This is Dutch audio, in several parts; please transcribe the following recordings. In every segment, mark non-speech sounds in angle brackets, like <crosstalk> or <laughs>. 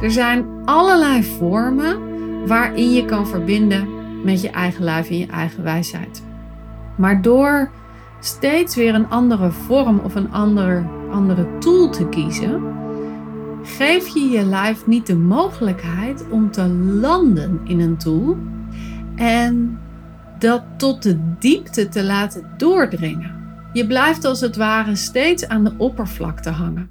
Er zijn allerlei vormen waarin je kan verbinden met je eigen lijf en je eigen wijsheid. Maar door steeds weer een andere vorm of een andere, andere tool te kiezen, geef je je lijf niet de mogelijkheid om te landen in een tool en dat tot de diepte te laten doordringen. Je blijft als het ware steeds aan de oppervlakte hangen.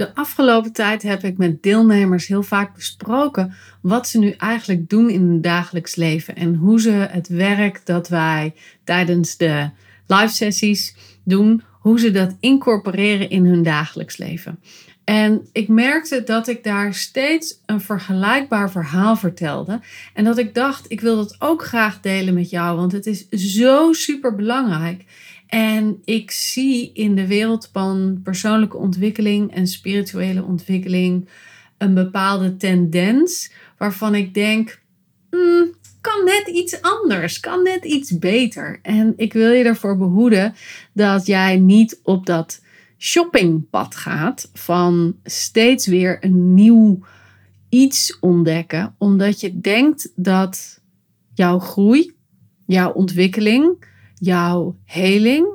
De afgelopen tijd heb ik met deelnemers heel vaak besproken wat ze nu eigenlijk doen in hun dagelijks leven en hoe ze het werk dat wij tijdens de live sessies doen, hoe ze dat incorporeren in hun dagelijks leven. En ik merkte dat ik daar steeds een vergelijkbaar verhaal vertelde. En dat ik dacht, ik wil dat ook graag delen met jou, want het is zo super belangrijk. En ik zie in de wereld van persoonlijke ontwikkeling en spirituele ontwikkeling een bepaalde tendens waarvan ik denk, mm, kan net iets anders, kan net iets beter. En ik wil je ervoor behoeden dat jij niet op dat shoppingpad gaat van steeds weer een nieuw iets ontdekken, omdat je denkt dat jouw groei, jouw ontwikkeling, jouw heling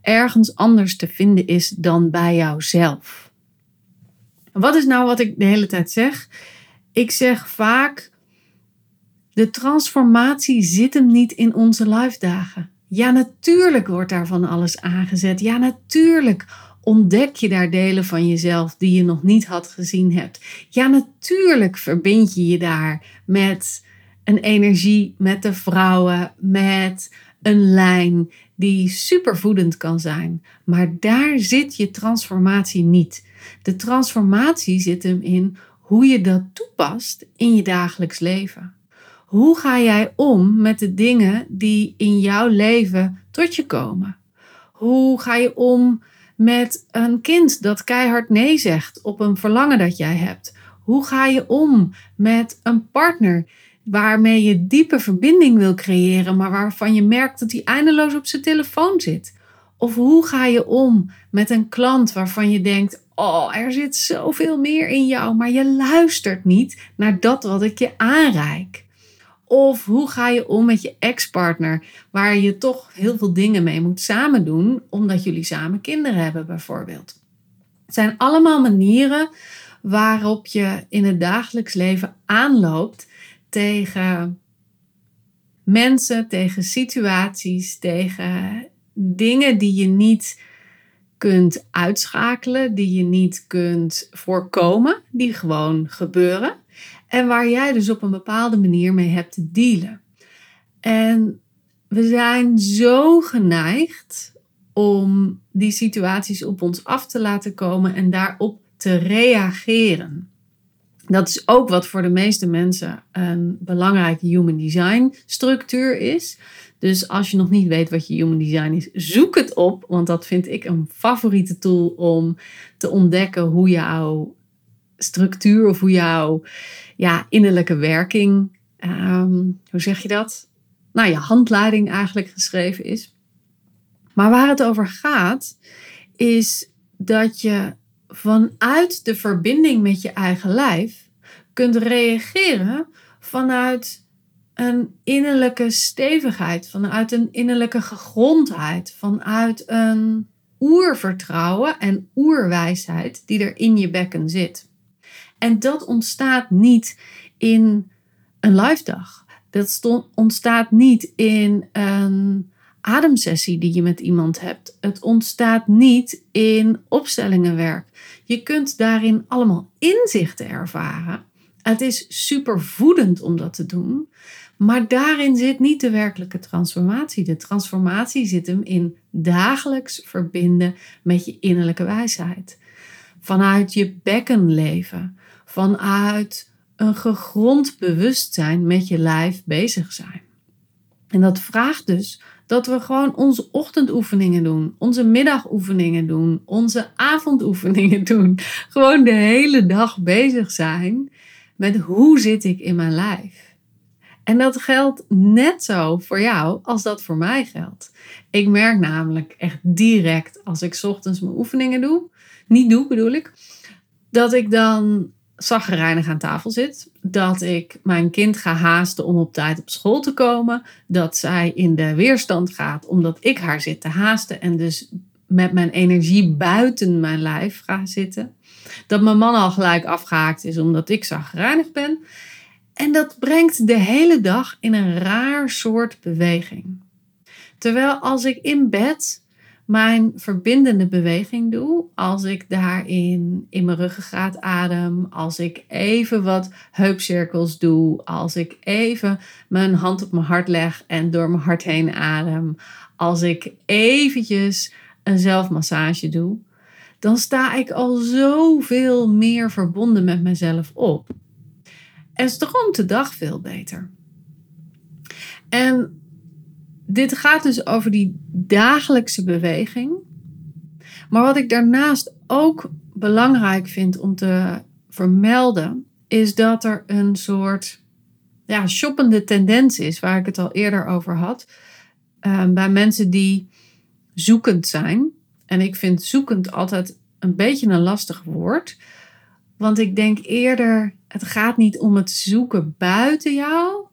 ergens anders te vinden is dan bij jouzelf. Wat is nou wat ik de hele tijd zeg? Ik zeg vaak: de transformatie zit hem niet in onze live dagen. Ja, natuurlijk wordt daar van alles aangezet. Ja, natuurlijk ontdek je daar delen van jezelf die je nog niet had gezien hebt. Ja, natuurlijk verbind je je daar met een energie, met de vrouwen, met een lijn die supervoedend kan zijn. Maar daar zit je transformatie niet. De transformatie zit hem in hoe je dat toepast in je dagelijks leven. Hoe ga jij om met de dingen die in jouw leven tot je komen? Hoe ga je om met een kind dat keihard nee zegt op een verlangen dat jij hebt? Hoe ga je om met een partner waarmee je diepe verbinding wil creëren, maar waarvan je merkt dat hij eindeloos op zijn telefoon zit? Of hoe ga je om met een klant waarvan je denkt: Oh, er zit zoveel meer in jou, maar je luistert niet naar dat wat ik je aanreik? Of hoe ga je om met je ex-partner, waar je toch heel veel dingen mee moet samen doen, omdat jullie samen kinderen hebben, bijvoorbeeld? Het zijn allemaal manieren waarop je in het dagelijks leven aanloopt tegen mensen, tegen situaties, tegen dingen die je niet kunt uitschakelen, die je niet kunt voorkomen, die gewoon gebeuren. En waar jij dus op een bepaalde manier mee hebt te dealen. En we zijn zo geneigd om die situaties op ons af te laten komen en daarop te reageren. Dat is ook wat voor de meeste mensen een belangrijke human design structuur is. Dus als je nog niet weet wat je human design is, zoek het op. Want dat vind ik een favoriete tool om te ontdekken hoe jouw structuur of hoe jouw ja, innerlijke werking, ehm, hoe zeg je dat? Nou, je handleiding eigenlijk geschreven is. Maar waar het over gaat, is dat je vanuit de verbinding met je eigen lijf kunt reageren vanuit een innerlijke stevigheid, vanuit een innerlijke gegrondheid, vanuit een oervertrouwen en oerwijsheid die er in je bekken zit. En dat ontstaat niet in een live dag. Dat ontstaat niet in een ademsessie die je met iemand hebt. Het ontstaat niet in opstellingenwerk. Je kunt daarin allemaal inzichten ervaren. Het is super voedend om dat te doen. Maar daarin zit niet de werkelijke transformatie. De transformatie zit hem in dagelijks verbinden met je innerlijke wijsheid. Vanuit je bekken leven vanuit een gegrond bewustzijn met je lijf bezig zijn. En dat vraagt dus dat we gewoon onze ochtendoefeningen doen, onze middagoefeningen doen, onze avondoefeningen <laughs> doen. Gewoon de hele dag bezig zijn met hoe zit ik in mijn lijf. En dat geldt net zo voor jou als dat voor mij geldt. Ik merk namelijk echt direct als ik ochtends mijn oefeningen doe, niet doe bedoel ik, dat ik dan zaggerijnig aan tafel zit. Dat ik mijn kind ga haasten om op tijd op school te komen. Dat zij in de weerstand gaat omdat ik haar zit te haasten en dus met mijn energie buiten mijn lijf ga zitten. Dat mijn man al gelijk afgehaakt is omdat ik zaggerijnig ben. En dat brengt de hele dag in een raar soort beweging. Terwijl als ik in bed mijn verbindende beweging doe, als ik daarin in mijn ruggengraat adem, als ik even wat heupcirkels doe, als ik even mijn hand op mijn hart leg en door mijn hart heen adem, als ik eventjes een zelfmassage doe, dan sta ik al zoveel meer verbonden met mezelf op. En stroomt de dag veel beter. En dit gaat dus over die dagelijkse beweging. Maar wat ik daarnaast ook belangrijk vind om te vermelden, is dat er een soort ja, shoppende tendens is, waar ik het al eerder over had, uh, bij mensen die zoekend zijn. En ik vind zoekend altijd een beetje een lastig woord, want ik denk eerder, het gaat niet om het zoeken buiten jou,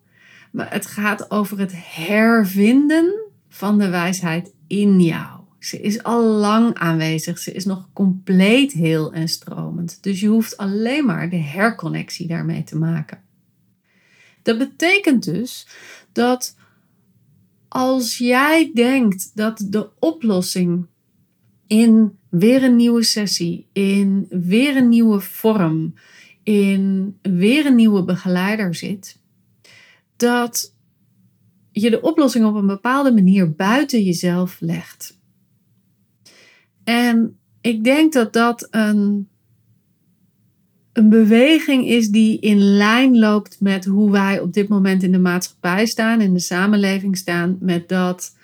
maar het gaat over het hervinden van de wijsheid in jou. Ze is al lang aanwezig. Ze is nog compleet heel en stromend. Dus je hoeft alleen maar de herconnectie daarmee te maken. Dat betekent dus dat als jij denkt dat de oplossing in weer een nieuwe sessie, in weer een nieuwe vorm, in weer een nieuwe begeleider zit, dat je de oplossing op een bepaalde manier buiten jezelf legt. En ik denk dat dat een, een beweging is die in lijn loopt met hoe wij op dit moment in de maatschappij staan, in de samenleving staan, met dat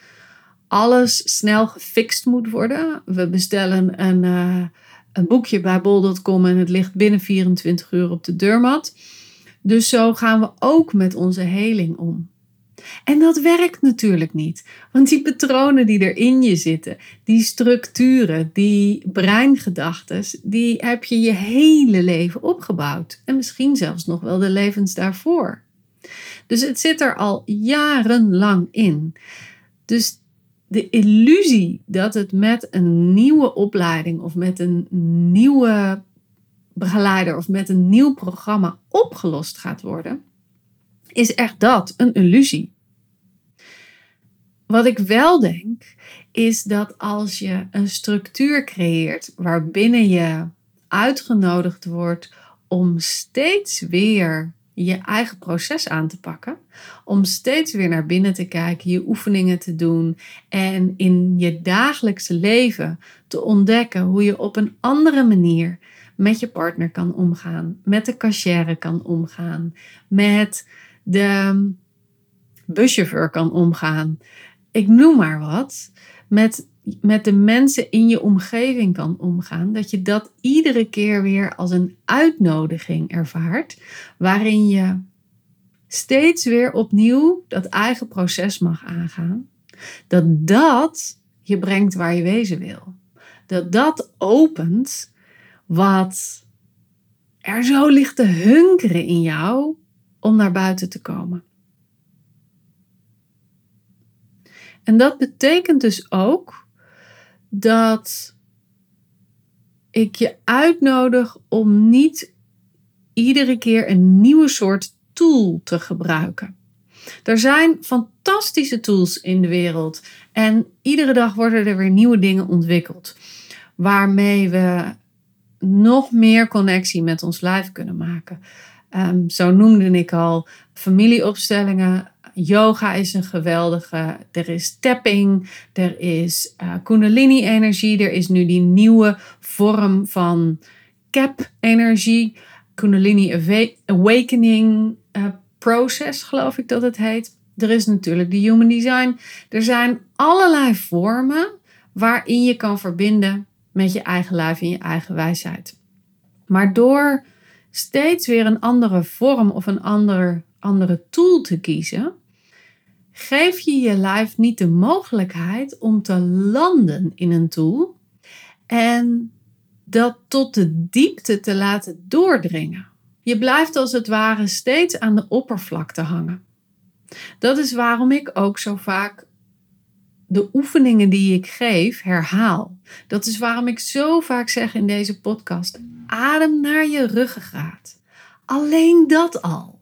alles snel gefixt moet worden. We bestellen een, uh, een boekje bij bol.com en het ligt binnen 24 uur op de deurmat. Dus zo gaan we ook met onze heling om. En dat werkt natuurlijk niet, want die patronen die er in je zitten, die structuren, die breingedachten, die heb je je hele leven opgebouwd. En misschien zelfs nog wel de levens daarvoor. Dus het zit er al jarenlang in. Dus de illusie dat het met een nieuwe opleiding of met een nieuwe begeleider of met een nieuw programma opgelost gaat worden, is echt dat, een illusie. Wat ik wel denk, is dat als je een structuur creëert waarbinnen je uitgenodigd wordt om steeds weer je eigen proces aan te pakken, om steeds weer naar binnen te kijken, je oefeningen te doen en in je dagelijkse leven te ontdekken hoe je op een andere manier met je partner kan omgaan, met de cashier kan omgaan, met de buschauffeur kan omgaan. Ik noem maar wat. Met, met de mensen in je omgeving kan omgaan. Dat je dat iedere keer weer als een uitnodiging ervaart. Waarin je steeds weer opnieuw dat eigen proces mag aangaan. Dat dat je brengt waar je wezen wil. Dat dat opent wat er zo ligt te hunkeren in jou om naar buiten te komen. En dat betekent dus ook dat ik je uitnodig om niet iedere keer een nieuwe soort tool te gebruiken. Er zijn fantastische tools in de wereld en iedere dag worden er weer nieuwe dingen ontwikkeld waarmee we nog meer connectie met ons lijf kunnen maken. Um, zo noemde ik al familieopstellingen. Yoga is een geweldige. Er is tapping. Er is uh, Kundalini-energie. Er is nu die nieuwe vorm van cap-energie. Kundalini Awakening uh, Process, geloof ik dat het heet. Er is natuurlijk de Human Design. Er zijn allerlei vormen waarin je kan verbinden met je eigen lijf en je eigen wijsheid. Maar door steeds weer een andere vorm of een andere, andere tool te kiezen, geef je je lijf niet de mogelijkheid om te landen in een tool en dat tot de diepte te laten doordringen. Je blijft als het ware steeds aan de oppervlakte hangen. Dat is waarom ik ook zo vaak de oefeningen die ik geef herhaal. Dat is waarom ik zo vaak zeg in deze podcast: adem naar je ruggengraat. Alleen dat al.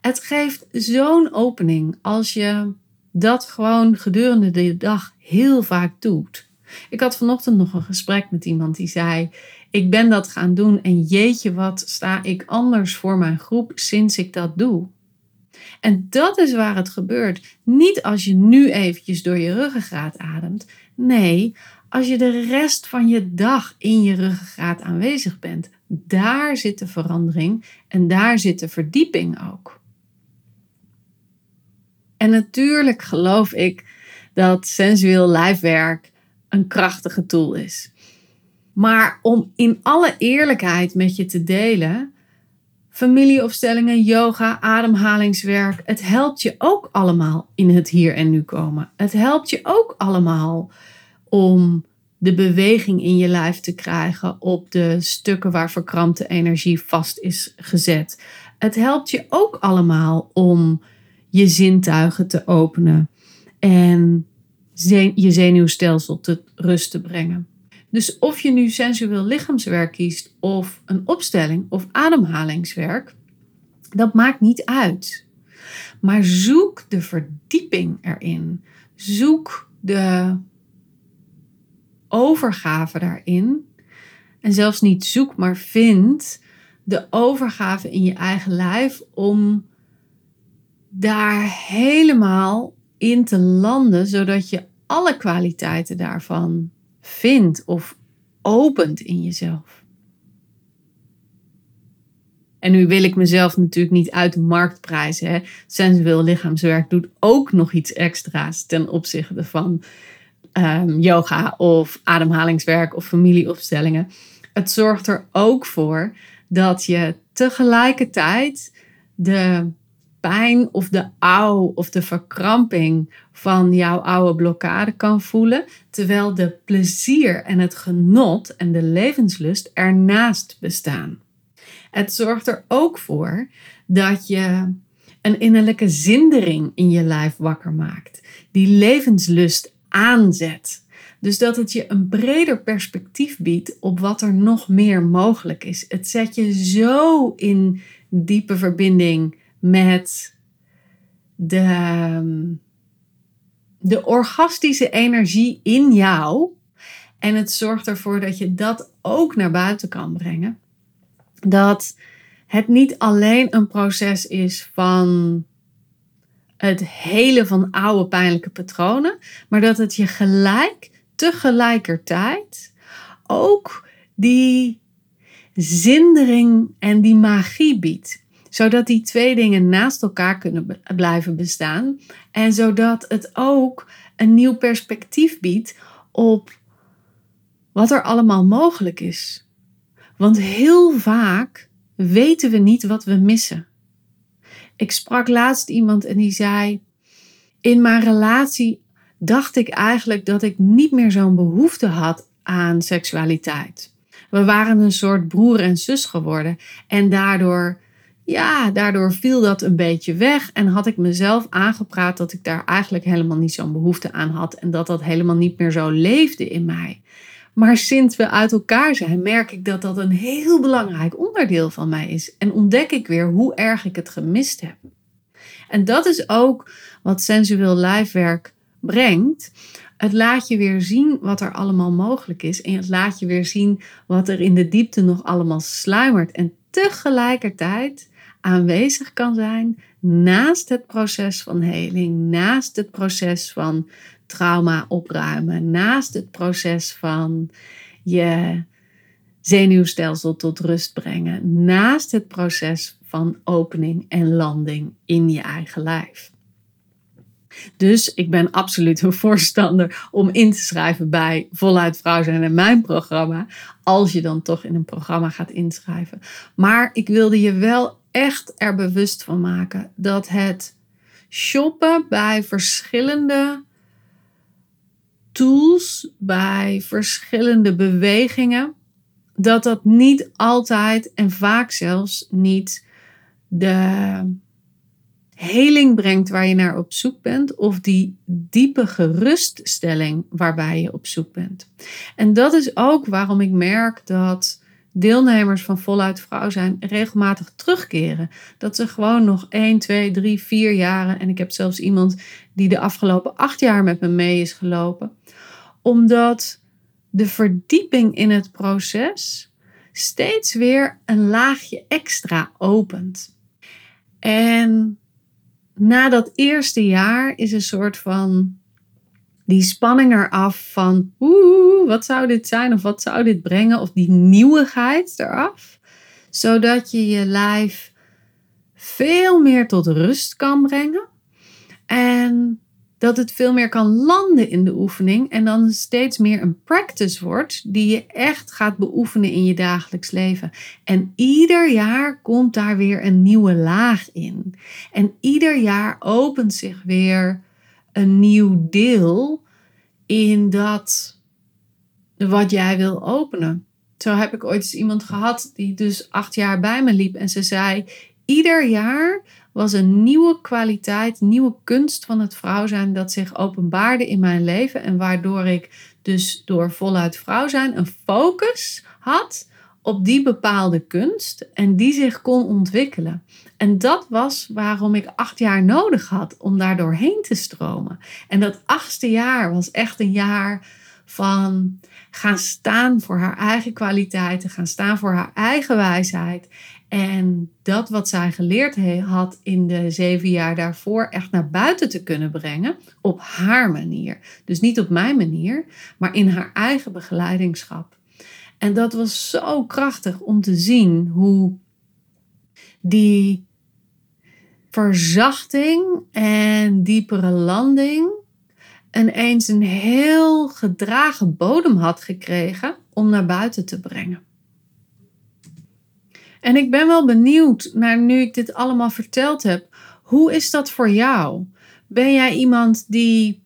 Het geeft zo'n opening als je dat gewoon gedurende de dag heel vaak doet. Ik had vanochtend nog een gesprek met iemand die zei: Ik ben dat gaan doen en jeetje, wat sta ik anders voor mijn groep sinds ik dat doe. En dat is waar het gebeurt. Niet als je nu eventjes door je ruggengraat ademt. Nee, als je de rest van je dag in je ruggengraat aanwezig bent. Daar zit de verandering en daar zit de verdieping ook. En natuurlijk geloof ik dat sensueel lijfwerk een krachtige tool is. Maar om in alle eerlijkheid met je te delen, familieopstellingen, yoga, ademhalingswerk, het helpt je ook allemaal in het hier en nu komen. Het helpt je ook allemaal om de beweging in je lijf te krijgen op de stukken waar verkrampte energie vast is gezet. Het helpt je ook allemaal om je zintuigen te openen en je zenuwstelsel te rust te brengen. Dus of je nu sensueel lichaamswerk kiest of een opstelling of ademhalingswerk, dat maakt niet uit. Maar zoek de verdieping erin. Zoek de overgave daarin. En zelfs niet zoek, maar vind de overgave in je eigen lijf om daar helemaal in te landen, zodat je alle kwaliteiten daarvan vindt of opent in jezelf. En nu wil ik mezelf natuurlijk niet uit de markt prijzen. Hè. Sensueel lichaamswerk doet ook nog iets extra's ten opzichte van um, yoga of ademhalingswerk of familieopstellingen. Het zorgt er ook voor dat je tegelijkertijd de pijn of de ouw of de verkramping van jouw oude blokkade kan voelen, terwijl de plezier en het genot en de levenslust ernaast bestaan. Het zorgt er ook voor dat je een innerlijke zindering in je lijf wakker maakt, die levenslust aanzet. Dus dat het je een breder perspectief biedt op wat er nog meer mogelijk is. Het zet je zo in diepe verbinding met de, de orgastische energie in jou. En het zorgt ervoor dat je dat ook naar buiten kan brengen. Dat het niet alleen een proces is van het hele van oude pijnlijke patronen, maar dat het je gelijk, tegelijkertijd ook die zindering en die magie biedt zodat die twee dingen naast elkaar kunnen blijven bestaan. En zodat het ook een nieuw perspectief biedt op wat er allemaal mogelijk is. Want heel vaak weten we niet wat we missen. Ik sprak laatst iemand en die zei: In mijn relatie dacht ik eigenlijk dat ik niet meer zo'n behoefte had aan seksualiteit. We waren een soort broer en zus geworden en daardoor ja, daardoor viel dat een beetje weg en had ik mezelf aangepraat dat ik daar eigenlijk helemaal niet zo'n behoefte aan had en dat dat helemaal niet meer zo leefde in mij. Maar sinds we uit elkaar zijn, merk ik dat dat een heel belangrijk onderdeel van mij is en ontdek ik weer hoe erg ik het gemist heb. En dat is ook wat sensueel lijfwerk brengt. Het laat je weer zien wat er allemaal mogelijk is en het laat je weer zien wat er in de diepte nog allemaal sluimert. En tegelijkertijd aanwezig kan zijn naast het proces van heling, naast het proces van trauma opruimen, naast het proces van je zenuwstelsel tot rust brengen. Naast het proces van opening en landing in je eigen lijf. Dus ik ben absoluut een voorstander om in te schrijven bij Voluit Vrouw zijn en mijn programma. Als je dan toch in een programma gaat inschrijven. Maar ik wilde je wel echt er bewust van maken dat het shoppen bij verschillende tools, bij verschillende bewegingen, dat dat niet altijd en vaak zelfs niet de heling brengt waar je naar op zoek bent, of die diepe geruststelling waarbij je op zoek bent. En dat is ook waarom ik merk dat deelnemers van Voluit Vrouw zijn regelmatig terugkeren. Dat ze gewoon nog 1, 2, 3, 4 jaren, en ik heb zelfs iemand die de afgelopen 8 jaar met me mee is gelopen, omdat de verdieping in het proces steeds weer een laagje extra opent. En na dat eerste jaar is een soort van die spanning eraf van oeh, wat zou dit zijn of wat zou dit brengen of die nieuwigheid eraf, zodat je je lijf veel meer tot rust kan brengen en dat het veel meer kan landen in de oefening en dan steeds meer een practice wordt die je echt gaat beoefenen in je dagelijks leven. En ieder jaar komt daar weer een nieuwe laag in. En ieder jaar opent zich weer een nieuw deel in dat wat jij wil openen. Zo heb ik ooit eens iemand gehad die dus acht jaar bij me liep en ze zei: ieder jaar was een nieuwe kwaliteit, nieuwe kunst van het vrouw zijn dat zich openbaarde in mijn leven en waardoor ik dus door voluit vrouw zijn een focus had op die bepaalde kunst en die zich kon ontwikkelen. En dat was waarom ik acht jaar nodig had om daar doorheen te stromen. En dat achtste jaar was echt een jaar van gaan staan voor haar eigen kwaliteiten, gaan staan voor haar eigen wijsheid. En dat wat zij geleerd had in de zeven jaar daarvoor echt naar buiten te kunnen brengen op haar manier. Dus niet op mijn manier, maar in haar eigen begeleidingschap. En dat was zo krachtig om te zien hoe die verzachting en diepere landing ineens een heel gedragen bodem had gekregen om naar buiten te brengen. En ik ben wel benieuwd naar nu ik dit allemaal verteld heb, hoe is dat voor jou? Ben jij iemand die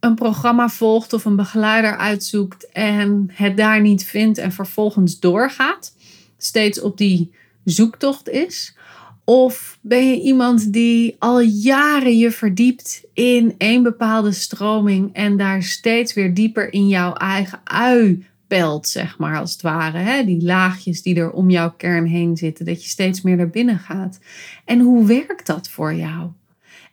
een programma volgt of een begeleider uitzoekt en het daar niet vindt en vervolgens doorgaat, steeds op die zoektocht is? Of ben je iemand die al jaren je verdiept in één bepaalde stroming en daar steeds weer dieper in jouw eigen ui pelt, zeg maar, als het ware. Hè? Die laagjes die er om jouw kern heen zitten, dat je steeds meer naar binnen gaat. En hoe werkt dat voor jou?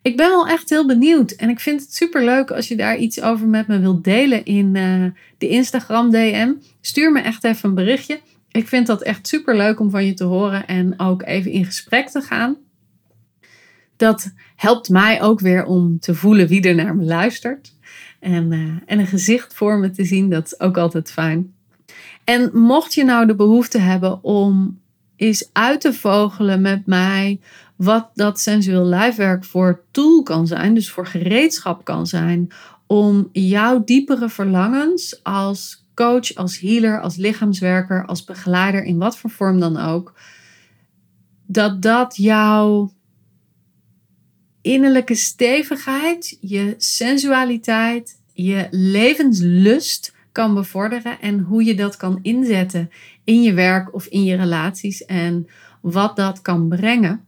Ik ben wel echt heel benieuwd en ik vind het super leuk als je daar iets over met me wilt delen in uh, de Instagram DM. Stuur me echt even een berichtje. Ik vind dat echt super leuk om van je te horen en ook even in gesprek te gaan. Dat helpt mij ook weer om te voelen wie er naar me luistert. En, uh, en een gezicht voor me te zien, dat is ook altijd fijn. En mocht je nou de behoefte hebben om eens uit te vogelen met mij wat dat sensueel lijfwerk voor tool kan zijn, dus voor gereedschap kan zijn, om jouw diepere verlangens als coach, als healer, als lichaamswerker, als begeleider, in wat voor vorm dan ook, dat dat jouw innerlijke stevigheid, je sensualiteit, je levenslust kan bevorderen en hoe je dat kan inzetten in je werk of in je relaties en wat dat kan brengen,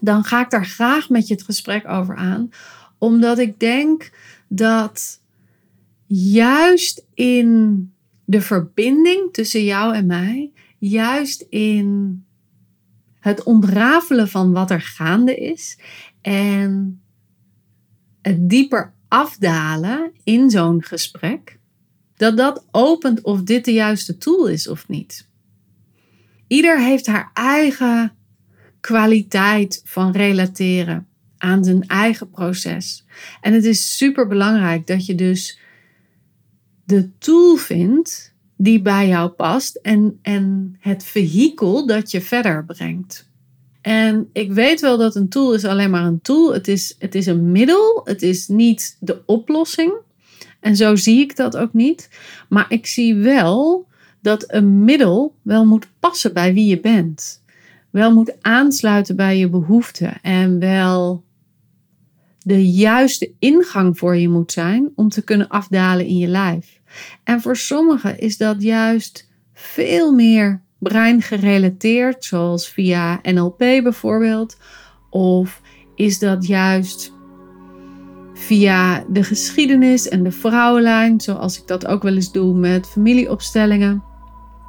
dan ga ik daar graag met je het gesprek over aan, omdat ik denk dat juist in de verbinding tussen jou en mij, juist in het ontrafelen van wat er gaande is en het dieper afdalen in zo'n gesprek, dat dat opent of dit de juiste tool is of niet. Ieder heeft haar eigen kwaliteit van relateren aan zijn eigen proces. En het is super belangrijk dat je dus de tool vindt die bij jou past en, en het vehikel dat je verder brengt. En ik weet wel dat een tool is alleen maar een tool. Het is, het is een middel. Het is niet de oplossing. En zo zie ik dat ook niet. Maar ik zie wel dat een middel wel moet passen bij wie je bent. Wel moet aansluiten bij je behoeften. En wel de juiste ingang voor je moet zijn om te kunnen afdalen in je lijf. En voor sommigen is dat juist veel meer brein gerelateerd, zoals via NLP bijvoorbeeld. Of is dat juist via de geschiedenis en de vrouwenlijn, zoals ik dat ook wel eens doe met familieopstellingen.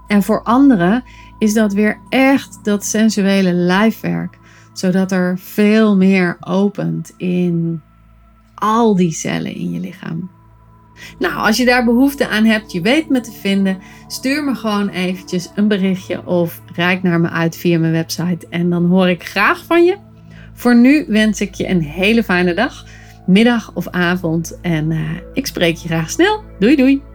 En voor anderen is dat weer echt dat sensuele lijfwerk, zodat er veel meer opent in al die cellen in je lichaam. Nou, als je daar behoefte aan hebt, je weet me te vinden, stuur me gewoon eventjes een berichtje of reik naar me uit via mijn website en dan hoor ik graag van je. Voor nu wens ik je een hele fijne dag, middag of avond en uh, ik spreek je graag snel. Doei doei!